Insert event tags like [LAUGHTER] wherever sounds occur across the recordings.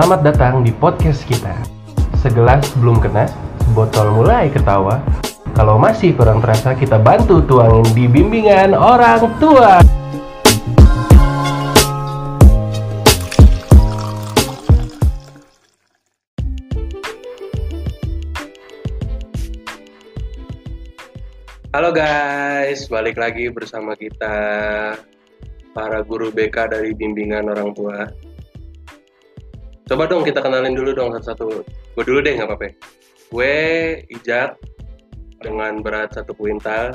Selamat datang di podcast kita. Segelas belum kena, botol mulai ketawa. Kalau masih kurang terasa, kita bantu tuangin di bimbingan orang tua. Halo guys, balik lagi bersama kita para guru BK dari bimbingan orang tua. Coba dong kita kenalin dulu dong satu-satu. Gue dulu deh nggak apa-apa. Gue Ijak dengan berat satu kuintal.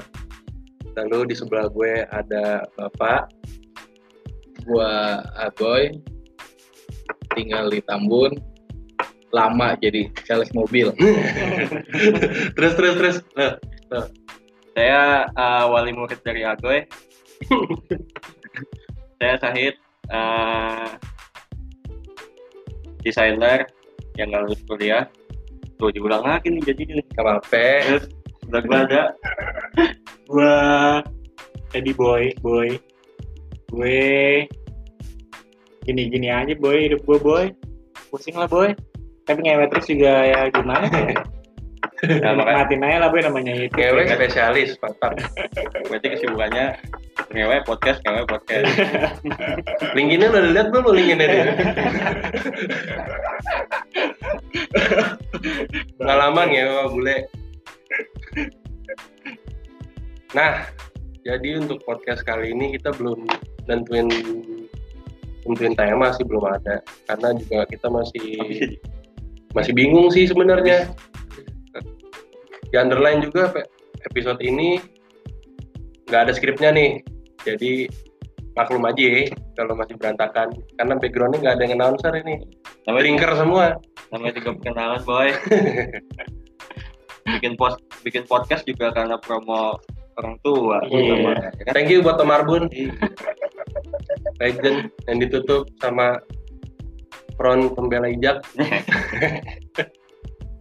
Lalu di sebelah gue ada Bapak. gua Agoy tinggal di Tambun lama jadi sales mobil [LAUGHS] terus terus terus. Nah, Saya uh, wali murid dari Agoy. [LAUGHS] saya Sahid, uh, desainer yang nggak lulus kuliah. Tuh diulang lagi nih jadi. Terus udah gua ada. [LAUGHS] gua Eddie Boy, Boy. Gue gini-gini aja Boy, hidup gua Boy. Pusing lah Boy. Tapi ngewe terus juga ya gimana ya. Nah, Nikmatin aja lah Boy namanya hidup. cewek spesialis, mantap. [LAUGHS] Berarti kesibukannya ngewe podcast, ngewe podcast. [LAUGHS] LinkedIn udah lihat belum LinkedIn dia? Pengalaman [LAUGHS] ya bule. Nah, jadi untuk podcast kali ini kita belum nentuin nentuin tema sih belum ada karena juga kita masih masih bingung sih sebenarnya. Di underline juga episode ini nggak ada skripnya nih, jadi maklum aja ya kalau masih berantakan karena backgroundnya nggak ada yang announcer ini, Namanya drinker semua. namanya juga perkenalan boy [LAUGHS] bikin post bikin podcast juga karena promo orang tua Iya. kan? Thank you buat Tom Arbun. Legend yang ditutup sama front pembela ijak. [LAUGHS]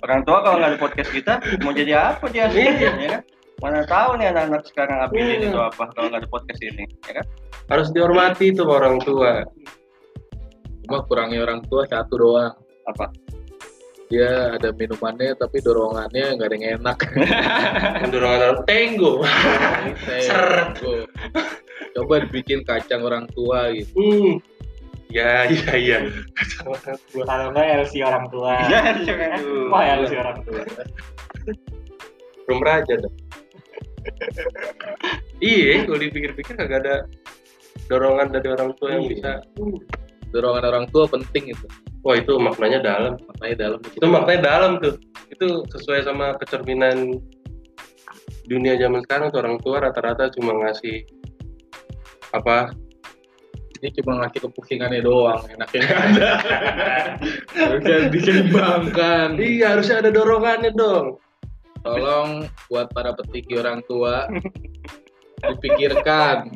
orang tua kalau nggak ada podcast kita mau jadi apa dia Iya. ya kan mana tahu nih anak-anak sekarang abilin Iya. itu apa kalau nggak ada podcast ini ya kan Harus dihormati tuh orang tua. cuma kurangnya orang tua satu doang apa dia ada minumannya tapi dorongannya nggak ada yang enak [LAUGHS] Dorongan orang tenggo. [LAUGHS] Seret. Coba dibikin kacang orang tua gitu Hmm. Ya, iya, iya. kalau enggak LC orang tua Iya, LC orang tua. wah LC orang tua Belum raja dong. Iya, kalau dipikir-pikir kagak ada dorongan dari orang tua yang Iya. bisa. dorongan orang tua penting itu Wah, itu maknanya dalam. maknanya dalam Itu maknanya dalam tuh. Itu sesuai sama kecerminan dunia zaman sekarang tuh orang tua rata-rata cuma ngasih apa ini cuma ngasih kepusingannya doang enaknya nggak ada [LAUGHS] harusnya diseimbangkan Iya harusnya ada dorongannya dong. Tolong buat para petinggi orang tua dipikirkan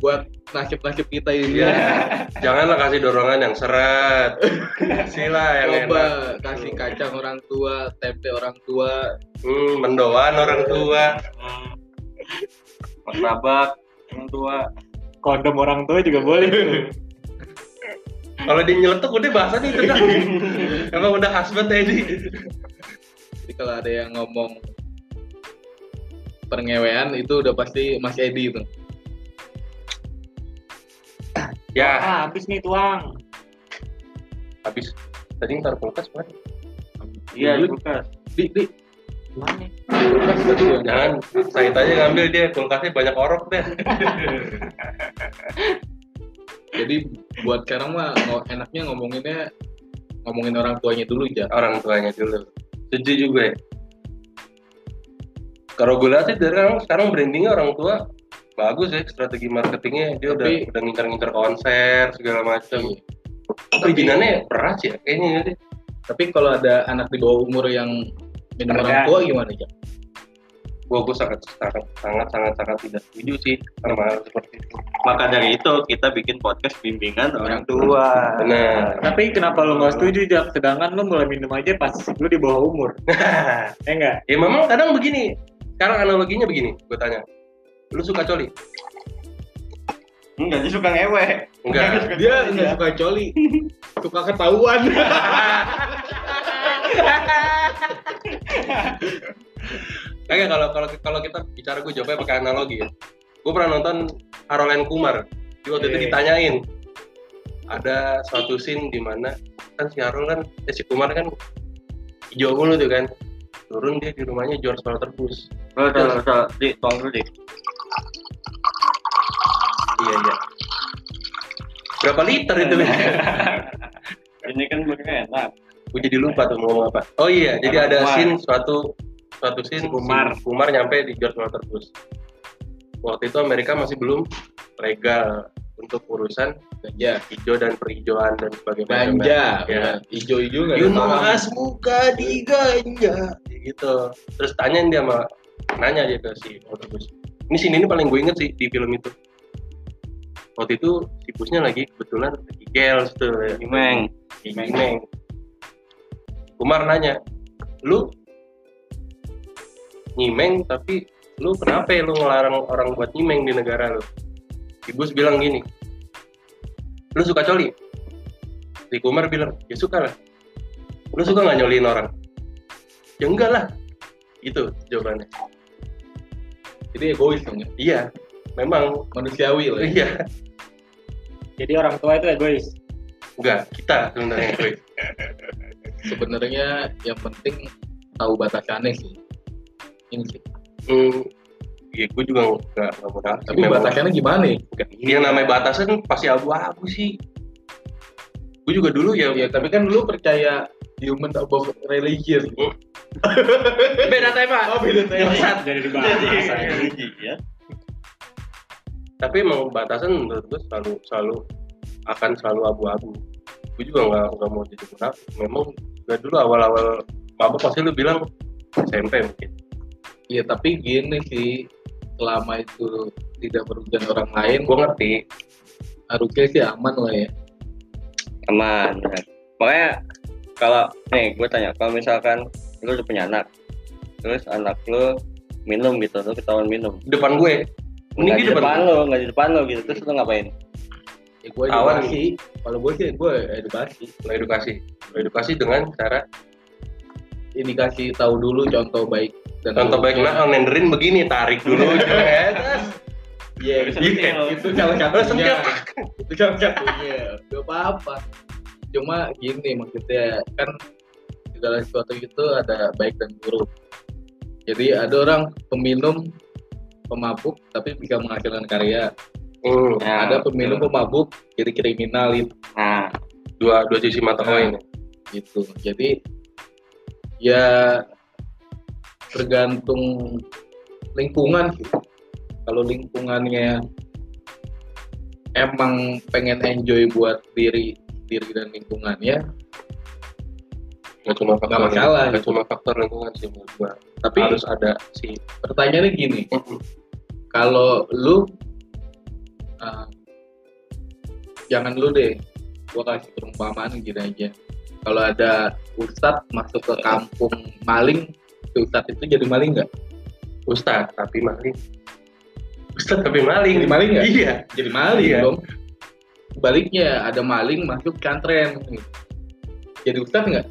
buat nasib-nasib kita ini Iya. Janganlah kasih dorongan yang seret. Kasihlah yang coba enak. kasih kacang orang tua tempe orang tua Hmm, mendoan orang tua. martabak orang tua kondom orang tua juga boleh tuh Kalau dia nyeletuk udah bahasa nih itu dah. [LAUGHS] Emang udah husband tadi. Jadi kalau ada yang ngomong perngewean itu udah pasti Mas Edi itu Ya, ah habis nih tuang. Habis. Tadi ntar kulkas mana? iya kulkas. Di di. Mana? Kulkas ya. Jangan, saya tanya ngambil dia kulkasnya banyak orok deh. [LAUGHS] jadi buat sekarang mah enaknya ngomonginnya ngomongin orang tuanya dulu aja Orang tuanya dulu. Setuju juga ya. Kalau gue lihat sih dari sekarang, sekarang brandingnya orang tua bagus ya strategi marketingnya dia udah Tapi- udah ngincar-ngincar konser segala macam. Iya. Perizinannya berat ya kayaknya sih. tapi kalau ada anak di bawah umur yang minum orang tua gimana ya Gue gue sangat sangat sangat sangat sangat tidak setuju sih sama hal seperti itu. maka dari itu kita bikin podcast bimbingan orang tua Benar. tapi kenapa lu nggak setuju Jak? sedangkan lu mulai minum aja pas lu di bawah umur [LAUGHS] ya enggak ya memang kadang begini. Sekarang analoginya begini, gue tanya. Lu suka coli? Enggak, dia suka ngewe. Enggak. Dia nggak suka coli, suka ketahuan. [LAUGHS] [LAUGHS] Kagak kalau kalau kalau kita bicara gue jawabnya pakai analogi ya. Gue pernah nonton Harold Kumar. Dia waktu itu Oke. ditanyain ada suatu scene di mana kan si Harold kan eh, si Kumar kan hijau mulu tuh kan turun dia di rumahnya jual Bush Oh, salah, salah. Di, tuang dulu, Di. iya iya berapa liter itu [LAUGHS] Ini kan mereka enak. gue jadi lupa tuh mau ngomong apa oh iya jadi ada scene suatu suatu scene Si Kumar. si Kumar nyampe di George Walter Bush waktu itu Amerika masih belum legal untuk urusan Ganja, hijau dan perhijauan dan sebagainya ganja, Ya. nggak You ada know masalah. as muka di ganja gitu terus tanyain dia sama nanya dia ke si Walter Bush ini scene ini paling gue inget sih di film itu waktu itu si Bushnya lagi kebetulan lagi gels tuh ya. Imeng. Imeng. Kumar nanya, lu nyimeng tapi lu kenapa ya lu ngelarang orang buat nyimeng di negara lu? Si Bush bilang gini, lu suka coli? Si Kumar bilang, ya suka lah. Lu suka nggak nyoliin orang? Ya enggak lah. Itu jawabannya. Jadi egois dong ya. Iya, memang. Manusiawi lah. ya. Iya, Jadi orang tua itu egois. enggak. Kita sebenarnya. gue. [LAUGHS] Sebenarnya yang penting tahu batasannya sih. Ini sih. Hmm, ya gue juga nggak nggak mau tahu. Tapi Memang- batasannya gimana ya? Yang namanya batasan pasti abu-abu sih. Gue juga dulu ya, Ya, tapi kan lu percaya human above religion. [LAUGHS] beda tema. Oh, beda tema. Bangsat. Jadi dibahas. Jadi, ya. Tapi emang batasan menurut gue selalu selalu akan selalu abu-abu. Gue juga nggak nggak mau jadi munafik. Memang juga dulu awal-awal mabuk pasti lu bilang SMP mungkin. Ya, tapi gini sih, selama itu tidak merugikan orang lain, Gue ngerti. harusnya sih aman lah ya. Aman. benar. Makanya kalau nih gue tanya, kalau misalkan lu udah punya anak, terus anak lu minum gitu, lu ketahuan minum. Di depan gue. Mending di depan. depan lu, nggak di depan lu gitu, terus lu ngapain? Ya, gue edukasi. Kalau gue sih, gue edukasi. Lo edukasi. Lo edukasi dengan cara Indikasi tahu dulu contoh baik dan contoh baik nah nenderin begini tarik dulu [LAUGHS] ya. Iya, Bisa itu, salah Terus satunya. itu salah satunya. Gak apa-apa. Cuma gini maksudnya kan segala sesuatu itu ada baik dan buruk. Jadi ada orang peminum pemabuk tapi bisa menghasilkan karya. Hmm, Ya, ada peminum pemabuk jadi kriminal itu Nah, dua dua sisi mata koin. gitu. Jadi ya tergantung lingkungan sih. Kalau lingkungannya emang pengen enjoy buat diri diri dan lingkungannya, Gak cuma faktor Nggak masalah, Gak gitu. cuma faktor lingkungan sih menurut gua. tapi Harus ada si pertanyaannya gini, kalau lu uh, jangan lu deh, gua kasih perumpamaan gini aja. Kalau ada ustadz masuk ke kampung maling, si ustadz itu jadi maling nggak? Ustad tapi maling. Ustad tapi maling. Jadi maling nggak? Iya. jadi maling Iya. dong. Sebaliknya ada maling masuk pesantren. Jadi ustad nggak?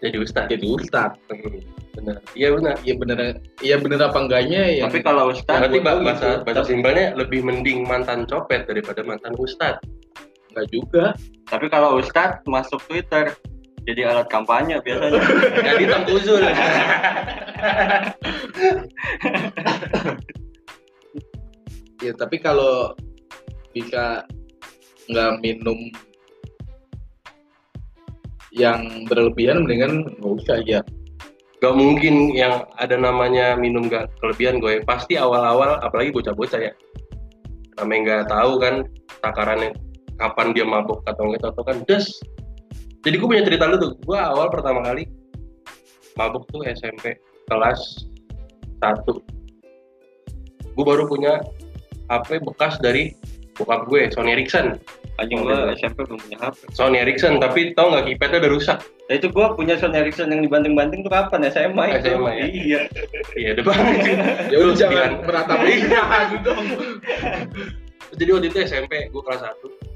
Jadi ustad. Jadi ustad. Hmm, Benar. Iya benar. Iya bener, iya bener apa enggaknya ya? tapi kalau ustaz, Berarti gua tahu bahasa gitu. bahasa simpelnya lebih mending mantan copet daripada mantan ustad. Enggak juga. tapi kalau ustaz masuk Twitter, jadi alat kampanye biasanya. [LAUGHS] Jadi tengkuzul. [LAUGHS] Ya tapi kalau bisa nggak minum yang berlebihan mendingan nggak usah ya. Gak mungkin yang ada namanya minum gak kelebihan gue. Pasti awal-awal, apalagi bocah-bocah ya. Namanya nggak tahu kan takarannya kapan dia mabuk atau enggak atau kan des. Jadi gue punya cerita lu tuh. Gue awal pertama kali mabuk tuh SMP kelas 1. Gue baru punya HP bekas dari bokap gue, Sony Ericsson. Anjing gua SMP belum punya HP. Sony Ericsson, tapi tau nggak keypadnya udah rusak. Nah itu gua punya Sony Ericsson yang dibanting-banting tuh kapan? SMA itu. SMA ya? Iya. Iya, udah banget. [LAUGHS] Ya udah jangan meratapi dong. [LAUGHS] jadi waktu itu SMP gue kelas 1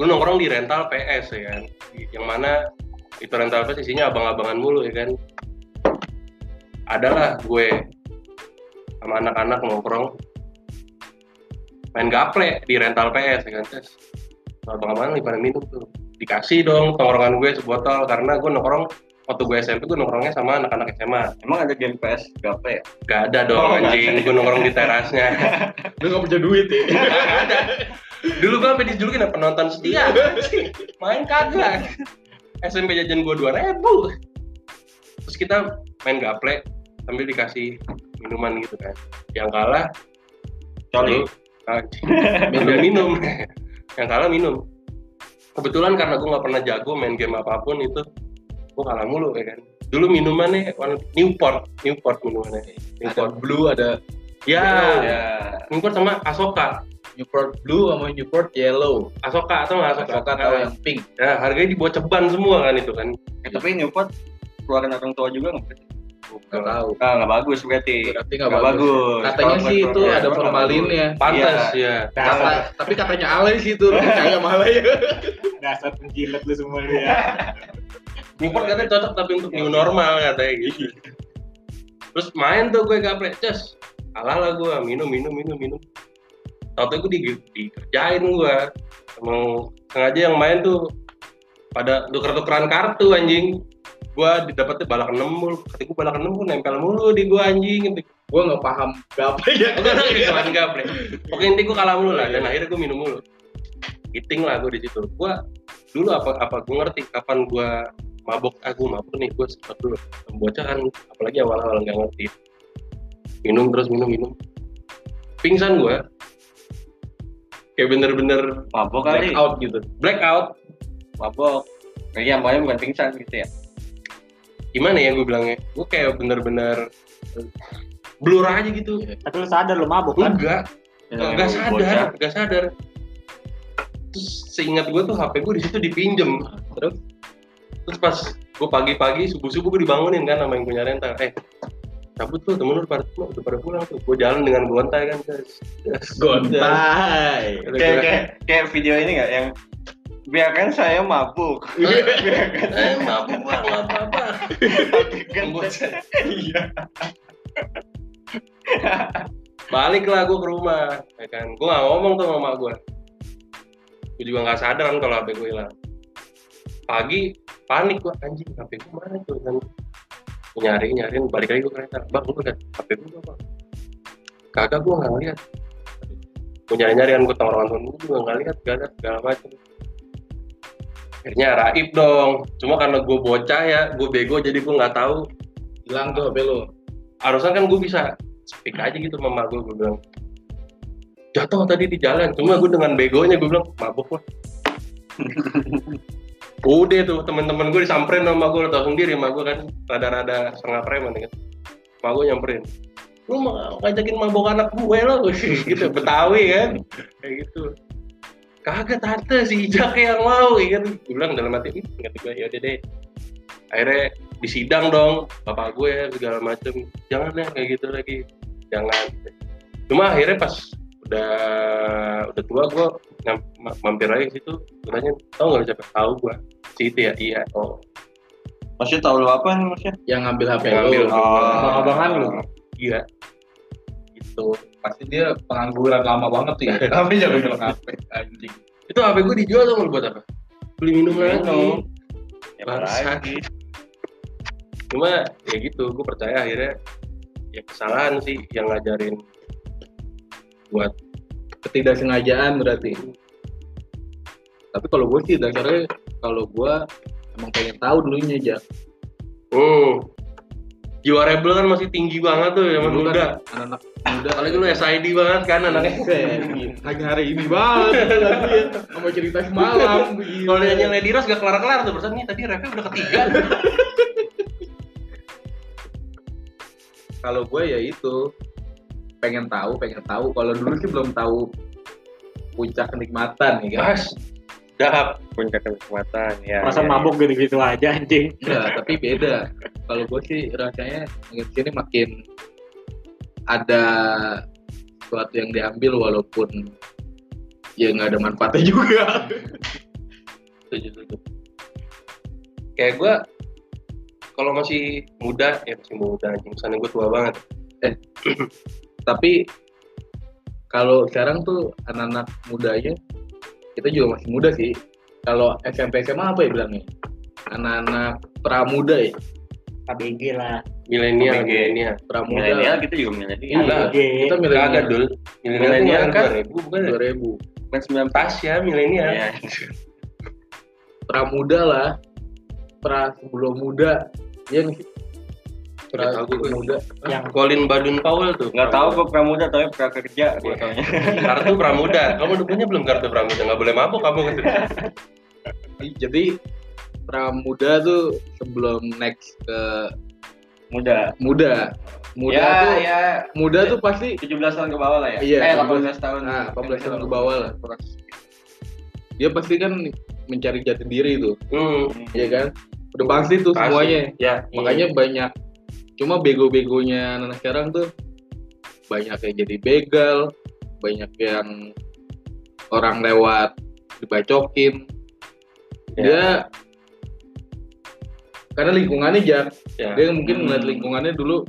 gue nongkrong di rental PS ya kan? Yang mana itu rental PS isinya abang-abangan mulu ya kan? Adalah gue sama anak-anak nongkrong main gaple di rental PS ya kan? Terus abang-abangan lagi pada minum tuh. Dikasih dong tongkrongan gue sebotol karena gue nongkrong waktu gue SMP gue nongkrongnya sama anak-anak SMA Emang ada game PS gaple ya? gak ada dong Oh, anjing. gue nongkrong di terasnya. Lu nggak punya duit ya? Gak ada. Dulu gue sampai dijulukin apa penonton setia. main kagak. SMP jajan gue dua ribu. Terus kita main gaple sambil dikasih minuman gitu kan. Yang kalah Coli. anjing, minum minum. Yang kalah minum. Kebetulan karena gue nggak pernah jago main game apa pun itu, gue kalah mulu ya kan. Dulu minumannya Newport, Newport minumannya. Ada Newport. blue, ada Ya, Ya. Newport sama Asoka. Newport blue sama Newport yellow. Asoka atau nggak Asoka? Asoka atau yang pink. Ya, harganya di bawah ceban semua kan itu kan. Eh, tapi Newport keluaran orang tua juga nggak? Gak tahu. Ah, nggak bagus berarti. Berarti nggak Nggak bagus. bagus. Katanya Kalau sih itu keluarga, ada formalinnya. Pantas ya. Kata, Dasar, tapi katanya alay sih itu, percaya malah [LAUGHS] ya. dasar penjilat lu semua ya. [LAUGHS] Newport katanya cocok tapi untuk new normal katanya gitu. [LAUGHS] Terus main tuh gue gaple, cus. Kalah lah gue, minum, minum, minum, minum. Tau-tau gue di, dikerjain gue. Emang sengaja yang main tuh pada tuker-tukeran kartu anjing. Gue didapetnya balak 6 mulu. Ketika gue balak 6 gue nempel mulu di gue anjing. Gue nggak paham apa ya. Enggak lagi cuman gaple. Oke inti gue kalah mulu lah dan akhirnya gue minum mulu. Eating lah gue di situ. Gue dulu apa apa gue ngerti kapan gue mabok aku mabok nih gue sempat dulu bocah kan apalagi awal-awal nggak ngerti minum terus minum minum pingsan gue kayak bener-bener Mabok kali. blackout gitu blackout Mabok. Iya, pokoknya bukan pingsan gitu ya. gimana ya gue bilangnya gue kayak bener-bener blur aja gitu Tapi lu sadar lu mabuk kan? enggak Ya, nggak bocah. sadar nggak sadar terus seingat gue tuh HP gue di situ dipinjem Terus? terus pas gue pagi-pagi subuh-subuh gue dibangunin kan sama yang punya rental eh cabut tuh temen lu pada udah pada pulang tuh. Gue jalan dengan gontai kan guys. [LAUGHS] Gontai. Kayak, kayak, kayak video ini nggak? Yang biarkan saya mabuk. [LAUGHS] biarkan eh mabuk bang. nggak apa-apa kan Bocah. iya. [LAUGHS] balik lah gue ke rumah ya kan? Gue gak ngomong tuh sama mak gue gue juga nggak sadar kan kalau HP gue hilang. Pagi panik gue anjing HP gue mana tuh? kan Nyari nyariin balik lagi gue kereta. Bang lu lihat HP gue apa kagak gue nggak lihat. Gue nyari nyari kan gue tongkrongan temen gue juga nggak lihat gak ada segala macam akhirnya raib dong. Cuma karena gue bocah ya gue bego jadi gue nggak tahu. Hilang tuh HP lu. harusnya kan gue bisa speak aja gitu sama gue gue bilang. Jatuh tadi di jalan cuma gue dengan begonya gue bilang mabuk lah [LAUGHS] udah tuh temen-temen gue disamperin sama gue tau sendiri sama gue kan. Rada-rada setengah preman kan. Mak gue nyamperin. Lu mau ngajakin mabuk anak gue lo [LAUGHS] gitu betawi kan. Kayak gitu. Kagak tante si Ijak yang mau ya kan. Gue bilang dalam hati "Ih, ngerti gue ya udah deh. Akhirnya disidang dong bapak gue segala macem. Jangan ya kayak gitu lagi. Jangan. Cuma akhirnya pas udah udah tua gue mampir lagi ke situ gue tanya tau nggak lu siapa tahu gue si itu ya iya oh Maksudnya tahu lu apa nih maksudnya? Yang ngambil HP Yang ngambil. lu. Abang-abangan lu. iya itu Pasti dia pengangguran lama banget tuh ya. [LAUGHS] Tapi jangan bilang HP anjing. itu HP gue dijual tuh buat apa beli minum lagi. Ya Bangsat. cuma ya gitu gue percaya akhirnya ya kesalahan sih yang ngajarin buat Ketidaksengajaan berarti. Tapi kalau gue sih dasarnya kalau gue emang pengen tahu dulunya aja. hmm jiwa rebel kan masih tinggi banget tuh zaman Dulu muda. kan anak-anak muda. Apalagi lu SID banget kan anaknya Hanya hari ini banget. Lagi [LAUGHS] ya. sama cerita semalam. Kalau nyanyi Lady Rose gak kelar-kelar tuh berarti nih tadi rapnya udah ketiga. [LAUGHS] Kalau gue ya itu pengen tahu pengen tahu. Kalau dulu sih belum tahu puncak kenikmatan ya kan? Mas, dahap Puncak kenikmatan ya. Masa ya, mabuk gitu-gitu aja anjing. Enggak, tapi beda. Kalau gue sih rasanya makin sini makin ada sesuatu yang diambil walaupun ya nggak ada manfaatnya juga. [LAUGHS] Kayak gue kalau masih muda ya masih muda anjing. Sana gue tua banget [CLEARS THROAT] tapi kalau sekarang tuh anak-anak mudanya kita juga masih muda sih. Kalau SMP SMA apa ya bilangnya? Anak-anak pramuda ya? ABG lah. Milenial milenial. Pramuda. Milenial kita juga milenial. Iya. Enggak. kita Kagak milenial dul milenial Milenial kan? Kan 2000 bukan ya? 2000 kan sembilan pas ya milenial. Iya. pramuda lah. Pra sebelum muda. Ya pra Nggak tahu sebelum gue. muda yang Colin Badun Powell tuh. Nggak tahu kok pramuda. Tapi prakerja gue Iya. taunya [LAUGHS] kartu pramuda. Kamu punya belum kartu pramuda? Nggak boleh mabuk kamu. Gitu [LAUGHS] jadi pramuda tuh sebelum next ke muda. Muda. Muda ya tuh ya. Muda tuh pasti 17 tahun ke bawah lah ya? Iya, eh 17 18 tahun. Nah 18 tahun ke bawah lah dia pasti kan mencari jati diri tuh. Hmm. ya kan? Udah pasti tuh Pasti. semuanya. Ya. Makanya banyak cuma bego-begonya anak sekarang tuh banyak yang jadi begal banyak yang orang lewat dibacokin Ya. dia karena lingkungannya jak ya. dia mungkin ngeliat Hmm. lingkungannya dulu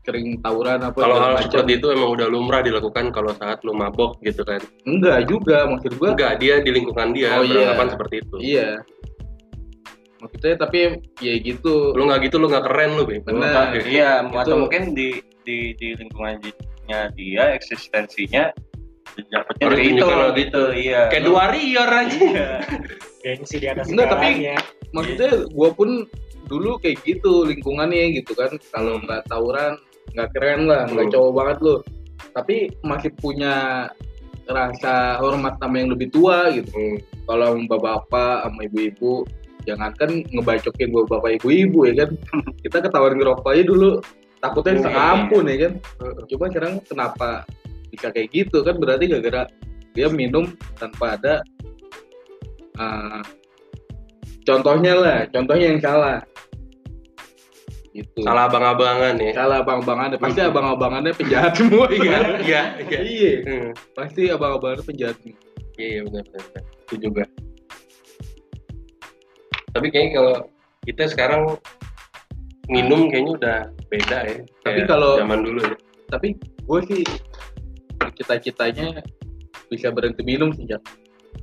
sering tawuran apa kalau hal macam. seperti itu emang udah lumrah dilakukan kalau saat lu mabok gitu kan enggak juga maksud gua enggak dia di lingkungan dia Oh, iya. beranggapan seperti itu iya maksudnya tapi ya gitu. Lu nggak gitu lu nggak keren lu Benar. iya Itu- atau mungkin di di di lingkungannya dia eksistensinya dapetnya dari itu lo gitu iya. Kayak dua warrior aja Iya. [LAUGHS] gengsi di atas Enggak, tapi- maksudnya gua pun dulu kayak gitu lingkungannya gitu kan. Kalau Hmm. nggak tawuran nggak keren lah nggak Hmm. cowok banget lu. Tapi masih punya rasa hormat sama yang lebih tua gitu. Hmm. kalau sama bapak sama ibu-ibu jangankan ngebacokin bapak ibu-ibu ya kan? Kita ketahuan ngerokok aja dulu. Takutnya setengah iya. ampun ya kan? Cuma sekarang kenapa bisa kayak gitu? Kan berarti gara-gara dia minum tanpa ada uh, contohnya lah. Contohnya yang salah. Gitu. Salah abang-abangan ya. Salah abang-abangannya. Pasti abang-abangannya penjahat semua iya iya iya. Iya. Hmm. pasti abang-abangannya penjahat. Iya iya benar benar. itu juga tapi kayaknya kalau kita sekarang minum kayaknya udah beda ya Tapi Kayak kalau- zaman dulu ya tapi gue sih cita-citanya bisa berhenti minum sih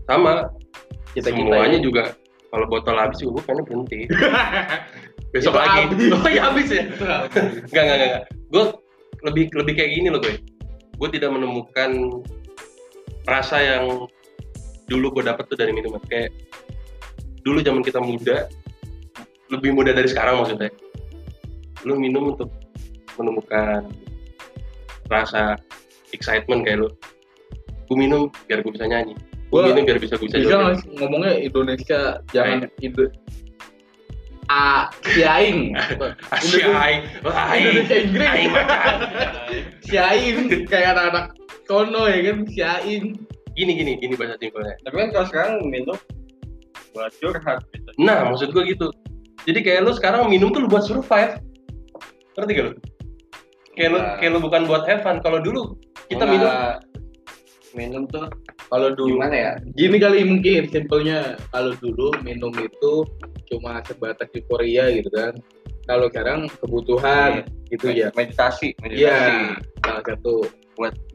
sama cita-citanya semuanya juga kalau botol habis juga gue pengen berhenti [LAUGHS] besok Itu lagi habis. oh iya habis ya Enggak, enggak, enggak. Gue lebih lebih kayak gini loh gue. Gue tidak menemukan rasa yang dulu gue dapet tuh dari minuman. Kayak dulu zaman kita muda, lebih muda dari sekarang maksudnya. Lu minum untuk menemukan rasa excitement kayak lu. Gue minum biar gue bisa nyanyi. Gue minum biar bisa gue bisa bisa ngomongnya Indonesia jangan Indo A si Aing Asyik, [LAUGHS] aing, aing, Indonesia Inggris aing makan. [LAUGHS] si Aing kayak anak-anak sono ya kan si Aing Gini gini gini bahasa simpelnya. tapi kan kalau sekarang minum buat curhat gitu Nah, maksud gue gitu. Jadi kayak lu sekarang minum tuh lu buat survive. Ngerti gak lu? Kayak lu, Nah. kayak lu bukan buat have fun. Kalau dulu kita minum, Nggak- minum tuh kalau dulu gimana ya gini kali mungkin simpelnya kalau dulu minum itu cuma sebatas euforia gitu kan kalau sekarang kebutuhan gitu ya meditasi meditasi Iya, salah satu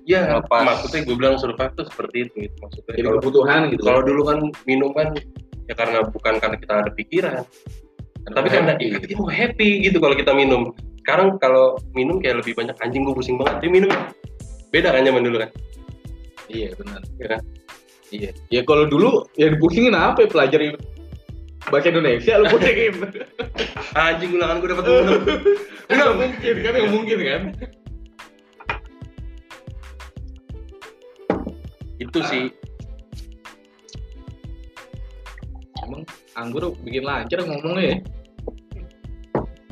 ya Ngelepas. maksudnya gue bilang survive tuh seperti itu. Gitu. Maksudnya jadi kalau, kebutuhan gitu kalau dulu kan minum kan ya karena bukan karena kita ada pikiran, tapi karena ya, kita mau happy gitu kalau kita minum. Sekarang kalau minum kayak lebih banyak anjing gue pusing banget. Dia minum beda kan zaman dulu kan? iya benar Iya kan? iya ya kalau dulu yang dipusingin apa ya pelajari bahasa Indonesia lu pusingin [LAUGHS] Anjing ulangan gue dapat minum. [LAUGHS] nggak mungkin kan nggak mungkin kan itu sih emang anggur bikin lancar ngomongnya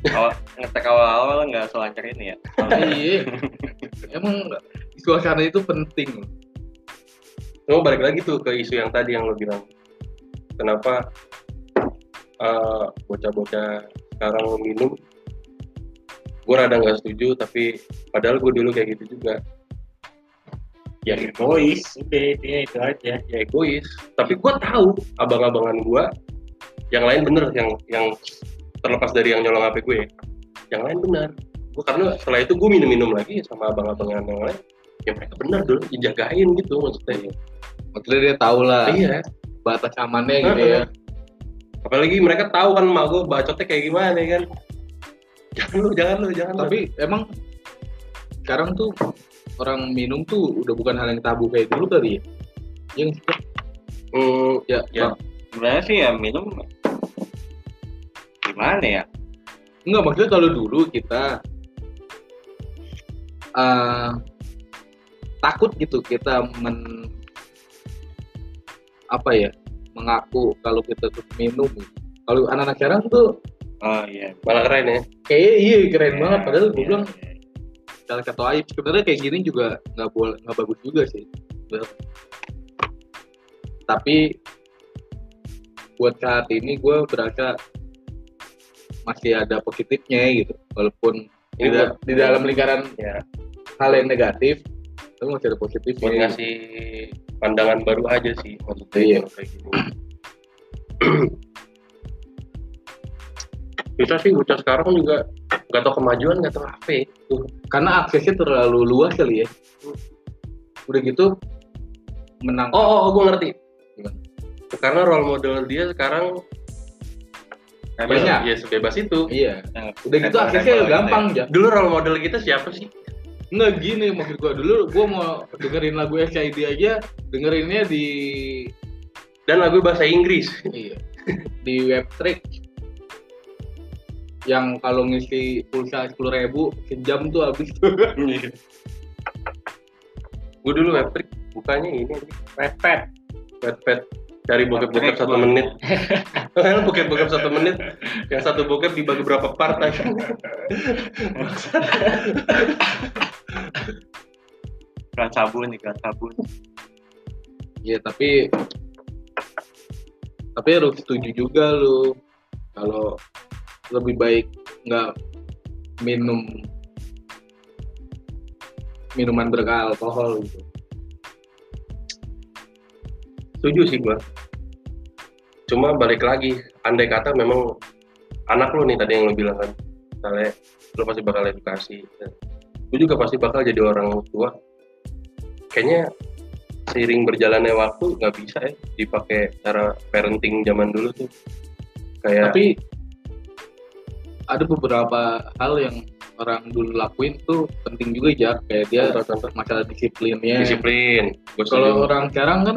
ya awal ngetek awal-awal nggak selancar ini ya iya emang suasana itu penting Lo balik lagi tuh ke isu yang tadi yang lo bilang. Kenapa eh, bocah-bocah sekarang minum? Gue rada nggak setuju, tapi padahal gue dulu kayak gitu juga. Ya egois. Udah dia itu aja. Ya egois. Tapi gue tahu abang-abangan gue yang lain bener yang yang terlepas dari yang nyolong HP gue. Yang lain benar gue karena setelah itu gue minum-minum lagi sama abang-abangan yang lain. Ya mereka bener dulu dijagain gitu maksudnya. Maksudnya dia tahu lah iya. batas amannya gitu ya. apalagi mereka tahu kan mak gue bacotnya kayak gimana ya kan? Jangan lu jangan lu jangan lu. tapi emang sekarang tuh orang minum tuh udah bukan hal yang tabu kayak dulu kali ya yang Hmm, ya, Ya. Bang. sebenarnya sih ya minum gimana ya enggak maksudnya kalau dulu kita eh, takut gitu kita men apa ya mengaku kalau kita tuh minum kalau anak-anak sekarang tuh oh iya malah keren ya kayak iya keren Iya, banget padahal gue iya, bilang iya. Salah satu aib sebenarnya kayak gini juga nggak boleh nggak bagus juga sih. Bener. tapi buat saat ini gue berasa masih ada positifnya gitu. Walaupun Ini di, di dalam lingkaran ya. hal yang negatif tapi masih ada positifnya buat ngasih pandangan baru aja sih maksudnya Iya. kayak gini [CLEARS THROAT] bisa sih bocah sekarang juga nggak tahu kemajuan nggak tahu apa tuh karena aksesnya terlalu luas kali ya. Udah gitu menang. Oh oh, oh gue ngerti. Gimana? karena role model dia sekarang Banyak. ya, ya sebebas itu. Iya. Udah gitu aksesnya gitu ya. gampang ya. Dulu role model kita siapa sih? Nggak gini maksud gua. Dulu gua mau dengerin lagu SID aja dengerinnya di dan lagu bahasa Inggris. Iya, di web trick yang kalau ngisi pulsa sepuluh ribu sejam tuh habis. [LAUGHS] Tuh gue dulu webtrick bukanya ini. Repet webpad cari bokep-bokep satu menit. [LAUGHS] Kan bokep-bokep satu menit. Yang satu bokep dibagi berapa part aja. [LAUGHS] Iklan sabun iklan sabun ya tapi tapi harus setuju juga lu. Kalau lebih baik nggak minum minuman beralkohol gitu. Setuju sih gua. Cuma balik lagi andai kata memang anak lu nih tadi yang lu bilang kan misalnya lu pasti bakal edukasi. Gue juga pasti bakal jadi orang tua. Kayaknya seiring berjalannya waktu nggak bisa ya dipakai cara parenting zaman dulu tuh. Kayak tapi ada beberapa hal yang orang dulu lakuin tuh penting juga ya kayak dia contoh-contoh masalah disiplinnya. Disiplin. Kalau orang sekarang kan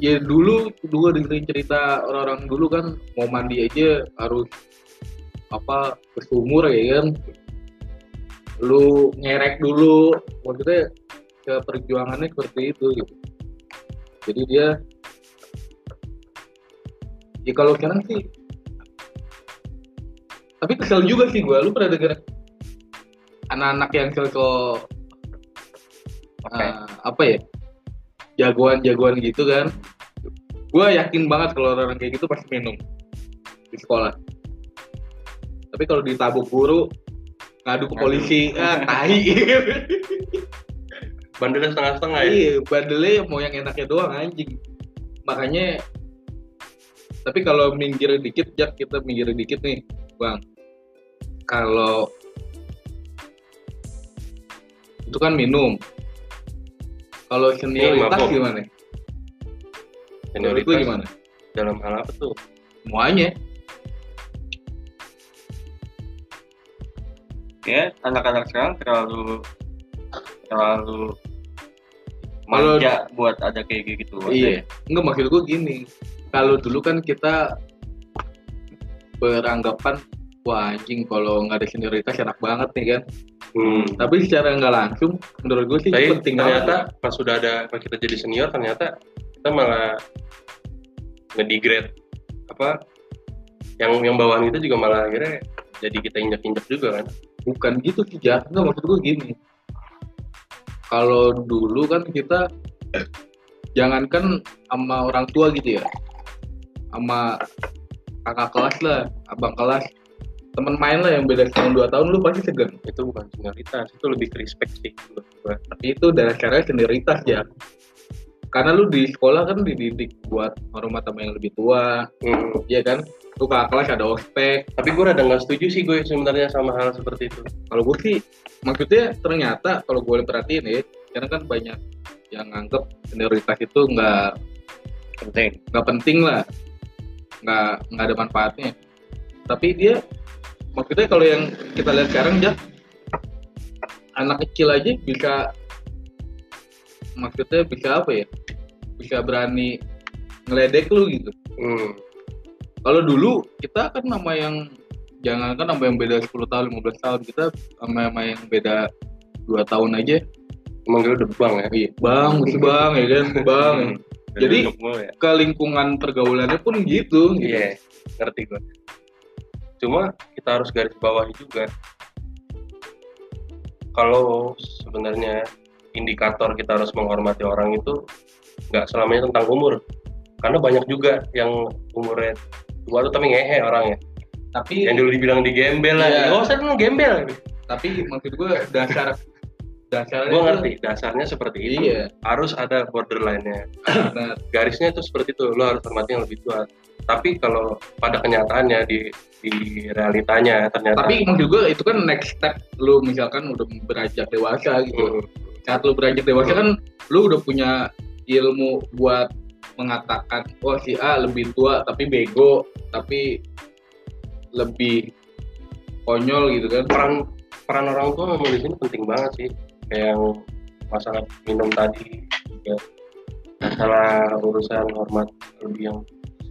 ya dulu dulu dengerin cerita orang-orang dulu kan mau mandi aja harus apa bersumur ya kan. Lu ngerek dulu maksudnya ke perjuangannya seperti itu gitu. Jadi dia ya kalau sekarang sih tapi kesel juga sih gua. Lu pernah denger anak-anak yang sosok Oke. eh, apa ya? Jagoan-jagoan gitu kan. Gue yakin banget kalau orang kayak gitu pasti minum di sekolah. Tapi kalau ditabuk guru ngadu ke polisi. Ah tai. [LAUGHS] Bandelnya setengah-setengah ya? Iya bandelnya mau yang enaknya doang anjing. Makanya tapi kalau minggir dikit jak kita minggir dikit nih bang kalau itu kan minum. Kalau senioritas mabok. gimana? Senioritas. gimana? Dalam hal apa tuh? Semuanya. Ya anak-anak sekarang terlalu terlalu Kalau- manja buat ada kayak gitu iya. Enggak maksud gue gini. Kalau dulu kan kita beranggapan wah anjing kalau nggak ada senioritas enak banget nih kan? Hmm. tapi secara nggak langsung menurut gue sih tapi penting ternyata banget pas sudah ada pas kita jadi senior ternyata kita malah ngedegrade apa yang yang bawahan itu juga malah akhirnya jadi kita injak-injak juga kan? Bukan gitu sih Jack nggak maksud gue gini. Kalau dulu kan kita jangankan sama orang tua gitu ya sama kakak kelas lah abang kelas teman main lah yang beda setahun dua tahun lu pasti segan. Itu bukan senioritas itu lebih ke respect sih tapi itu dari cara senioritas ya. Karena lu di sekolah kan dididik buat hormat sama yang lebih tua Hmm. Iya kan? Lu kakak kelas ada ospek. Tapi gue rada nggak setuju sih gue sebenarnya sama hal seperti itu. Kalau gue sih maksudnya ternyata kalau gue perhatiin ya karena kan banyak yang nganggep senioritas itu nggak penting. nggak penting lah. Nggak nggak ada manfaatnya. Tapi dia maksudnya kalau yang kita lihat sekarang ya anak kecil aja bisa maksudnya bisa apa ya? Bisa berani ngeledek lu gitu. Hmm. kalau dulu kita kan nama yang jangan kan nama yang beda 10 tahun 15 tahun. Kita sama sama yang beda dua tahun aja. Manggil udah bang ya? Iya bang mesti bang ya kan? Bang. Jadi, Duduk mulu ya? ke lingkungan pergaulannya pun gitu gitu. Iya ngerti gue cuma kita harus garis bawahi juga. Kalau sebenarnya indikator kita harus menghormati orang itu nggak selamanya tentang umur. Karena banyak juga yang umurnya tua tuh tapi ngehe orangnya. Tapi yang dulu dibilang di gembel lah. Iya. nggak usah dulu gembel. Tapi maksud gue dasar dasarnya gue ngerti dasarnya seperti itu. Iya. Harus ada borderline-nya. Garisnya itu seperti itu. Lo harus hormati yang lebih tua tapi kalau pada kenyataannya di di realitanya ternyata. Tapi gue itu kan next step lu misalkan udah beranjak dewasa gitu. Hmm, saat lu beranjak dewasa kan lu udah punya ilmu buat mengatakan oh si A lebih tua tapi bego tapi lebih konyol gitu kan. Peran peran orang tua memang di sini penting banget sih. Kayak yang masalah minum tadi juga masalah urusan hormat lebih yang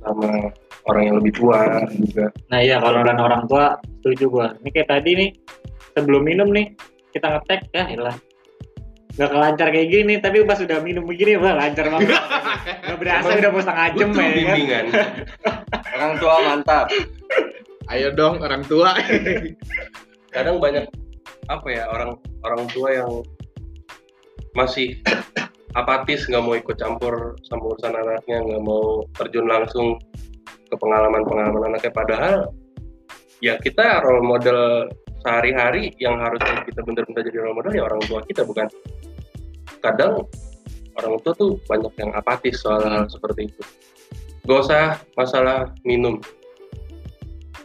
sama orang yang lebih tua juga. Nah iya kalau dan orang tua setuju gua. Ini kayak tadi nih sebelum minum nih kita ngetek ya ilah. Nggak kelancar kayak gini tapi pas udah minum begini wah lancar banget. [LAUGHS] Nggak berasa Emang udah mau setengah jam ya kan? bimbingan. [LAUGHS] Orang tua mantap. Ayo dong orang tua. [LAUGHS] Kadang banyak apa ya orang orang tua yang masih apatis nggak mau ikut campur sama urusan anaknya nggak mau terjun langsung ke pengalaman-pengalaman anaknya. Padahal ya kita role model sehari-hari yang harusnya kita benar-benar jadi role model ya orang tua kita bukan? Kadang orang tua tuh banyak yang apatis soal hal seperti itu. Gak usah masalah minum.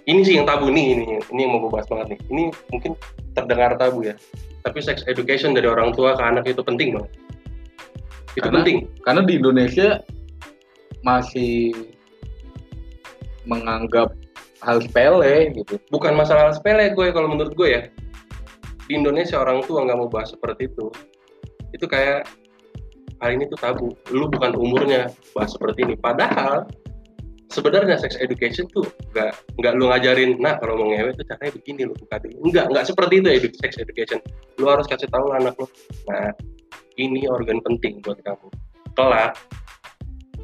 Ini sih yang tabu nih ini ini yang mau gue bahas banget nih. Ini mungkin terdengar tabu ya. Tapi sex education dari orang tua ke anak itu penting banget itu Karena- penting. karena di Indonesia masih menganggap hal sepele gitu. Bukan masalah sepele gue kalau menurut gue ya. Di Indonesia orang tua nggak mau bahas seperti itu. Itu kayak hal ini tuh tabu. Lu bukan umurnya bahas seperti ini. Padahal sebenarnya sex education tuh nggak nggak lu ngajarin nah kalau mau ngewe tuh caranya begini lu buka dulu. Nggak nggak seperti itu edu sex education. Lu harus kasih tahu anak lu. Nah ini organ penting buat kamu. Kelak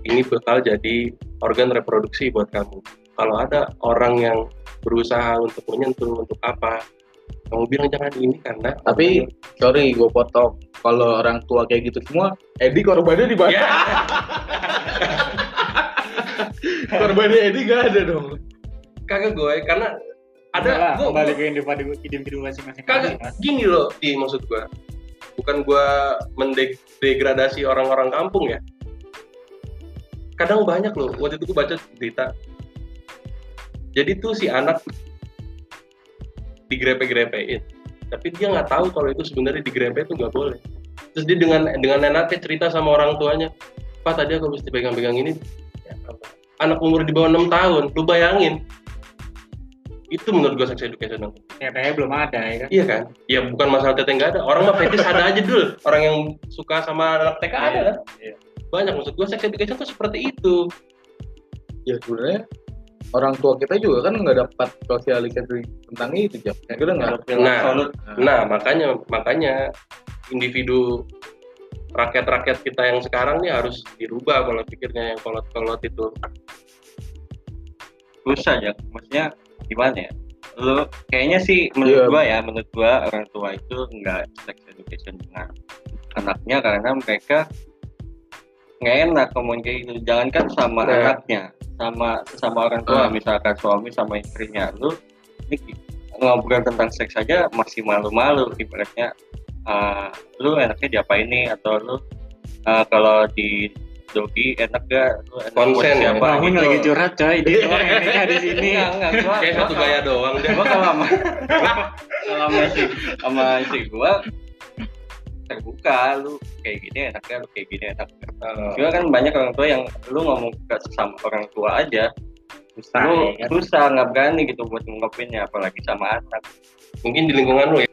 ini bakal jadi organ reproduksi buat kamu. Kalau ada orang yang berusaha untuk menyentuh untuk apa kamu bilang jangan ini karena tapi sorry gue potong. Kalau orang tua kayak gitu semua Edi korbannya di mana? Ya. [LAUGHS] Korbannya Edi gak ada dong. Kagak gue karena ada gue kembali ke individu masing-masing. Kagak gini loh di maksud gue bukan gue mendegradasi orang-orang kampung ya. Kadang banyak loh waktu itu gue baca berita jadi tuh si anak digrepe-grepein tapi dia nggak tahu kalau itu sebenarnya digrepe itu nggak boleh. Terus dia dengan dengan enaknya cerita sama orang tuanya pak tadi aku mesti pegang-pegang ini. Ya, anak umur di bawah enam tahun lu bayangin itu menurut gue sex education dong. Katanya belum ada ya kan Iya kan? Ya bukan masalah teteh nggak ada. Orang mah fetish ada aja dulu. Orang yang suka sama anak TK ada kan? Iya. Banyak maksud gue sex education tuh seperti itu. ya sebenarnya orang tua kita juga kan nggak dapat sosialisasi tentang itu jam ya kita nggak Nah, nah makanya makanya individu rakyat-rakyat kita yang sekarang nih harus dirubah kalau pikirnya yang kolot-kolot itu. susah ya maksudnya gimana ya lu kayaknya sih menurut Iya. gua ya menurut gua orang tua itu nggak sex education dengan anaknya karena mereka nggak enak ngomong kayak gitu jangankan sama Nah. anaknya sama sama orang tua Ah. misalkan suami sama istrinya lu ini ngobrol tentang seks aja masih malu-malu ibaratnya eh, lu enaknya diapain nih atau lu eh, kalau di doggy enak gak lu enak Konsen ya? siapa gitu. lagi curhat coy, dia orang yang [LAUGHS] nikah di sini. Enggak, enggak, gua, Kayak satu gaya doang deh. gua kalau sama kalau sama istri sama istri gua terbuka lu kayak gini enaknya lu kayak gini enak Uh, Cuma kan banyak orang tua yang lu ngomong ke sesama orang tua aja Susah, lu ya susah nggak berani gitu buat ngungkapinnya apalagi sama anak mungkin di lingkungan lu ya.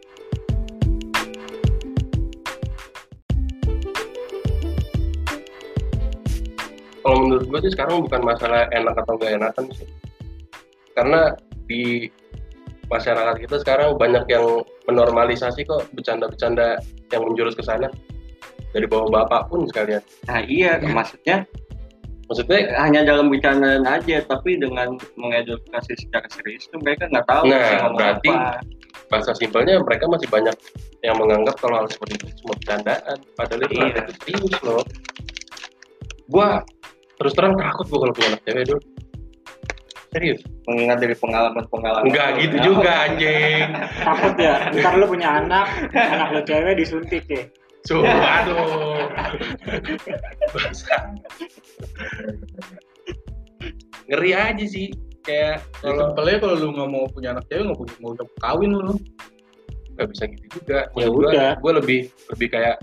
Kalau menurut gue sih sekarang bukan masalah enak atau gak enakan sih. Karena di masyarakat kita sekarang banyak yang menormalisasi kok bercanda-bercanda yang menjurus ke sana. Dari bawa bapak pun sekalian. nah iya maksudnya Maksudnya hanya dalam bercandaan aja tapi dengan mengedukasi secara serius tuh mereka nggak tahu Nah, berarti- apa. bahasa simpelnya mereka masih banyak yang menganggap kalau hal seperti itu cuma bercandaan padahal itu Iya. serius loh gua terus terang takut gua kalau punya anak cewek dulu serius mengingat dari pengalaman-pengalaman enggak gitu juga anjing Takut ya, ntar lu punya anak, anak lu cewek disuntik ya. Aduh Bahasa. ngeri aja sih kayak Ya, kalau simpelnya kalau lu nggak mau punya anak cewek nggak punya mau udah kawin lu. nggak bisa gitu juga Ya udah. gua lebih lebih kayak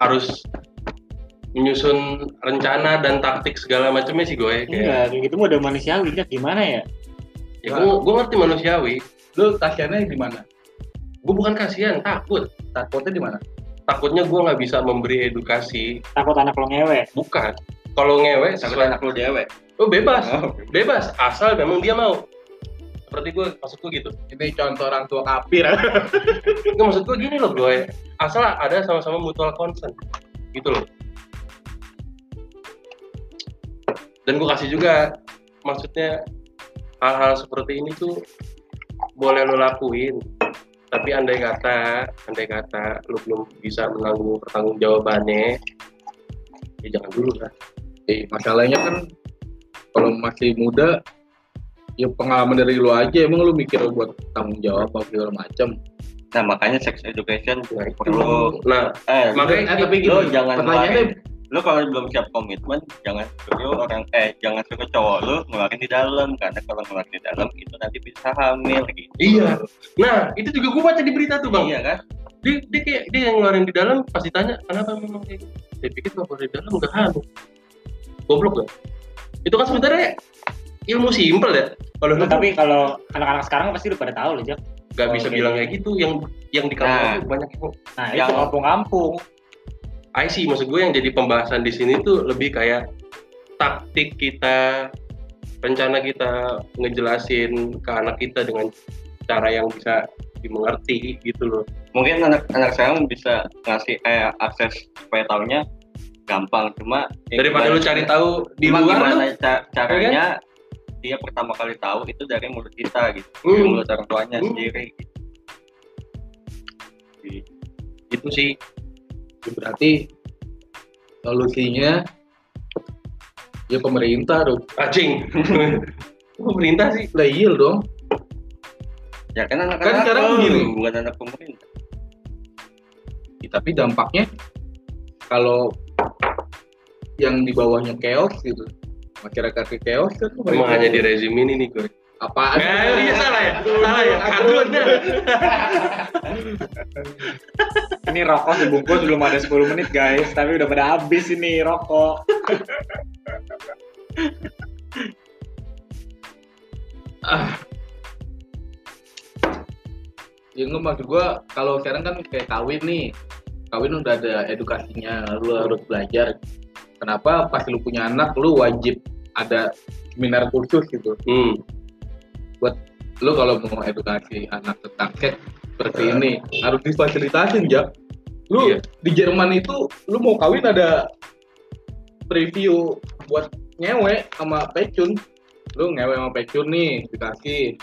harus menyusun rencana dan taktik segala macamnya sih gue kayak Enggak, kayak gitu mah udah manusiawi, Jack. Gimana ya? ya gue gue ngerti manusiawi. Lu kasihannya di mana? gue bukan kasihan takut. Takutnya di mana? takutnya gue nggak bisa memberi edukasi. Takut anak lo ngewe. bukan. Kalau ngewe takut sesuai anak lu dewek oh bebas. Oh, bebas. Asal memang dia mau. Seperti gue maksud gue gitu. Ini contoh orang tua kafir. [LAUGHS] Nggak, maksud gue gini loh gue asal ada sama-sama mutual consent. Gitu loh dan gue kasih juga maksudnya hal-hal seperti ini tuh boleh lo lakuin tapi andai kata andai kata lo belum bisa menanggung pertanggung jawabannya ya jangan dulu lah Eh, masalahnya kan kalau masih muda ya pengalaman dari lu aja emang lu mikir buat tanggung jawab apa segala macam. nah makanya sex education nah perlu nah eh Makanya- lu, tapi lu gini, jangan pertanyaannya lu kalau belum siap komitmen jangan suruh orang eh jangan suruh cowok lu ngeluarin di dalam karena kalau ngeluarin di dalam itu nanti bisa hamil gitu. Iya. nah itu juga gue baca di berita tuh bang. Iya kan? Dia, dia kayak dia yang ngeluarin di dalam pas ditanya kenapa memang kayak gitu? Saya pikir kalau di dalam nggak hamil. Goblok gak itu kan sebenarnya ilmu simpel ya. Kalau lu Tapi kalau anak-anak sekarang pasti udah pada tahu loh, Jack. nggak bisa bilang kayak gitu yang yang di Nah. kampung tuh banyak yang Nah, Yang- itu. kampung-kampung. I see. Maksud gue yang jadi pembahasan di sini tuh lebih kayak taktik kita rencana kita ngejelasin ke anak kita dengan cara yang bisa dimengerti gitu loh. Mungkin anak-anak sekarang bisa ngasih eh, akses supaya taunya gampang. Cuma ya daripada lu cari tahu di luar gimana lu Iya ca- caranya dia pertama kali tahu itu dari mulut kita gitu. Dari Hmm. mulut orang tuanya Hmm. sendiri gitu. itu sih. Ya, berarti solusinya ya pemerintah dong. anjing [LAUGHS] pemerintah sih Lah iya dong. ya kan anak Kan anak sekarang gini. bukan anak pemerintah Ya, tapi dampaknya kalau yang di bawahnya chaos gitu masyarakat ke chaos kan emang hanya di rezim ini nih gue apaan? Nggak, iya salah ya. Salah ya. kadrunnya Ini rokok dibungkus belum ada 10 menit, guys. Tapi udah pada habis ini rokok. ya nggak maksud gua kalau sekarang kan kayak kawin nih. Kawin udah ada edukasinya lu harus belajar. Kenapa pas lu punya anak lu wajib ada seminar khusus gitu? Hmm. Lu kalau mau edukasi anak tentang seks seperti ini. Harus difasilitasin ya lu Iya. di Jerman itu lu mau kawin ada preview buat ngewe sama pecun. Lu ngewe sama pecun nih dikasih.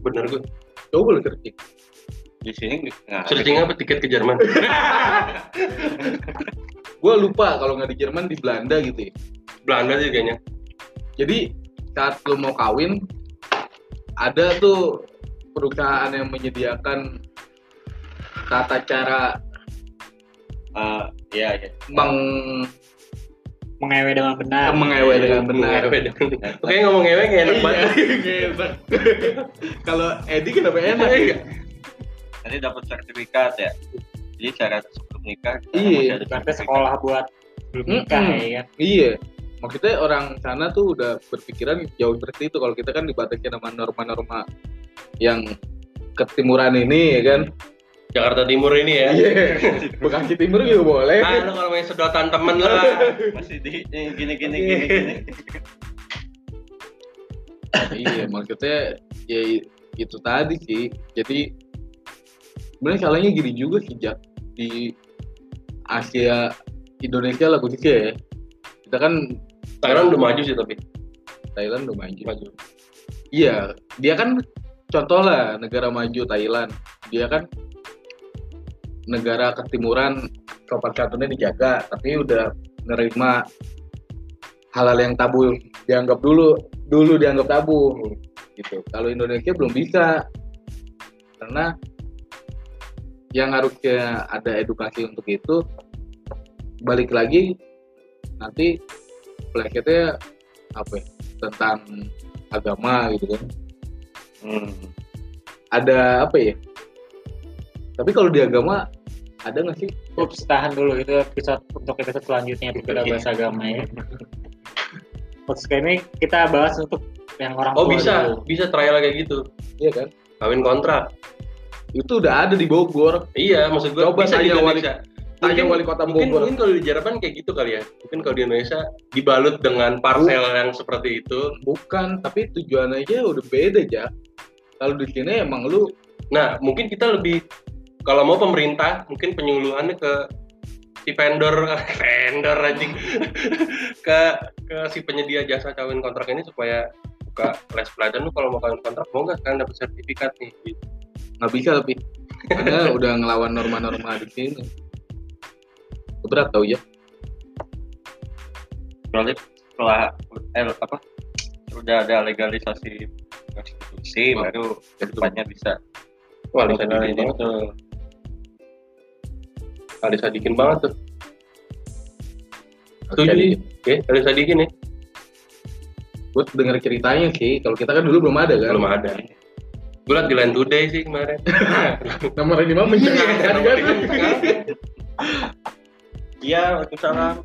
Bener. Gue coba lu searching. Di sini nggak searching apa tiket ke Jerman? [LAUGHS] Gue lupa kalau nggak di Jerman di Belanda gitu ya. Belanda sih kayaknya. Jadi saat lu mau kawin ada tuh perusahaan yang menyediakan tata cara Eh, iya iya meng mengewe dengan benar mengewe dengan benar. Dengan- Oke ngomong ngewe kayak enak banget. Iya, enak. [LAUGHS] Kalau Edi kenapa enak? nanti dapat sertifikat ya jadi syarat sebelum nikah Iya, sertifikat. sekolah buat belum nikah Mm-mm. ya kan Iya. Maksudnya orang sana tuh udah berpikiran jauh seperti itu. Kalau kita kan dibatasi sama norma-norma yang ketimuran ini ya kan. Jakarta Timur ini ya. Iya. [LAUGHS] Bekasi Timur juga boleh. Ah, lu kalau main sedotan temen lah. masih di eh, gini gini gini gini iya, maksudnya ya itu tadi sih. Jadi sebenarnya salahnya gini juga sih Jak di Asia Indonesia lah khususnya ya. Kita kan Thailand udah maju sih tapi. Thailand udah maju. Maju. Iya, dia kan contoh lah negara maju Thailand. Dia kan negara ketimuran sopan santunnya dijaga, tapi udah nerima hal-hal yang tabu dianggap dulu dulu dianggap tabu gitu. Kalau Indonesia belum bisa karena yang harusnya ada edukasi untuk itu balik lagi nanti bracketnya apa ya, tentang agama gitu kan Hmm. ada apa ya tapi kalau di agama ada nggak sih Ups, tahan dulu itu episode untuk episode selanjutnya itu kita bahas agama ya. Kayak ini kita bahas untuk yang orang Oh tua bisa, dulu. bisa trial kayak gitu. iya kan Kawin kontrak. itu udah ada di Bogor Iya, maksud gua Coba bisa wali- Indonesia. Tanya Mungkin- wali kota Mungkin, Bogor. mungkin kalau di Jerman kayak gitu kali ya. Mungkin kalau di Indonesia dibalut dengan parcel yang seperti itu. bukan tapi tujuan aja udah beda aja kalau di sini emang lu Nah, mungkin kita lebih kalau mau pemerintah mungkin penyuluhannya ke si vendor [LAUGHS] vendor anjing. [LAUGHS] Ke ke si penyedia jasa kawin kontrak ini supaya buka les pelajaran. Lu kalau mau kawin kontrak mau nggak kalian dapat sertifikat nih? Nggak bisa tapi. Karena udah ngelawan norma-norma di sini berat tau ya Kecuali setelah eh, apa sudah ada legalisasi prostitusi Oh, baru ke depannya bisa Wah, Nah, dikin ini banget tuh. tuh Alisa dikin banget tuh. Oke, Setuju. Oke, Alisa dikin nih. gue denger ceritanya sih kalau kita kan dulu belum ada kan Belum ada. Gue liat di Line Today sih kemarin. nomor lima mencengangkan kan. Iya Waalaikumsalam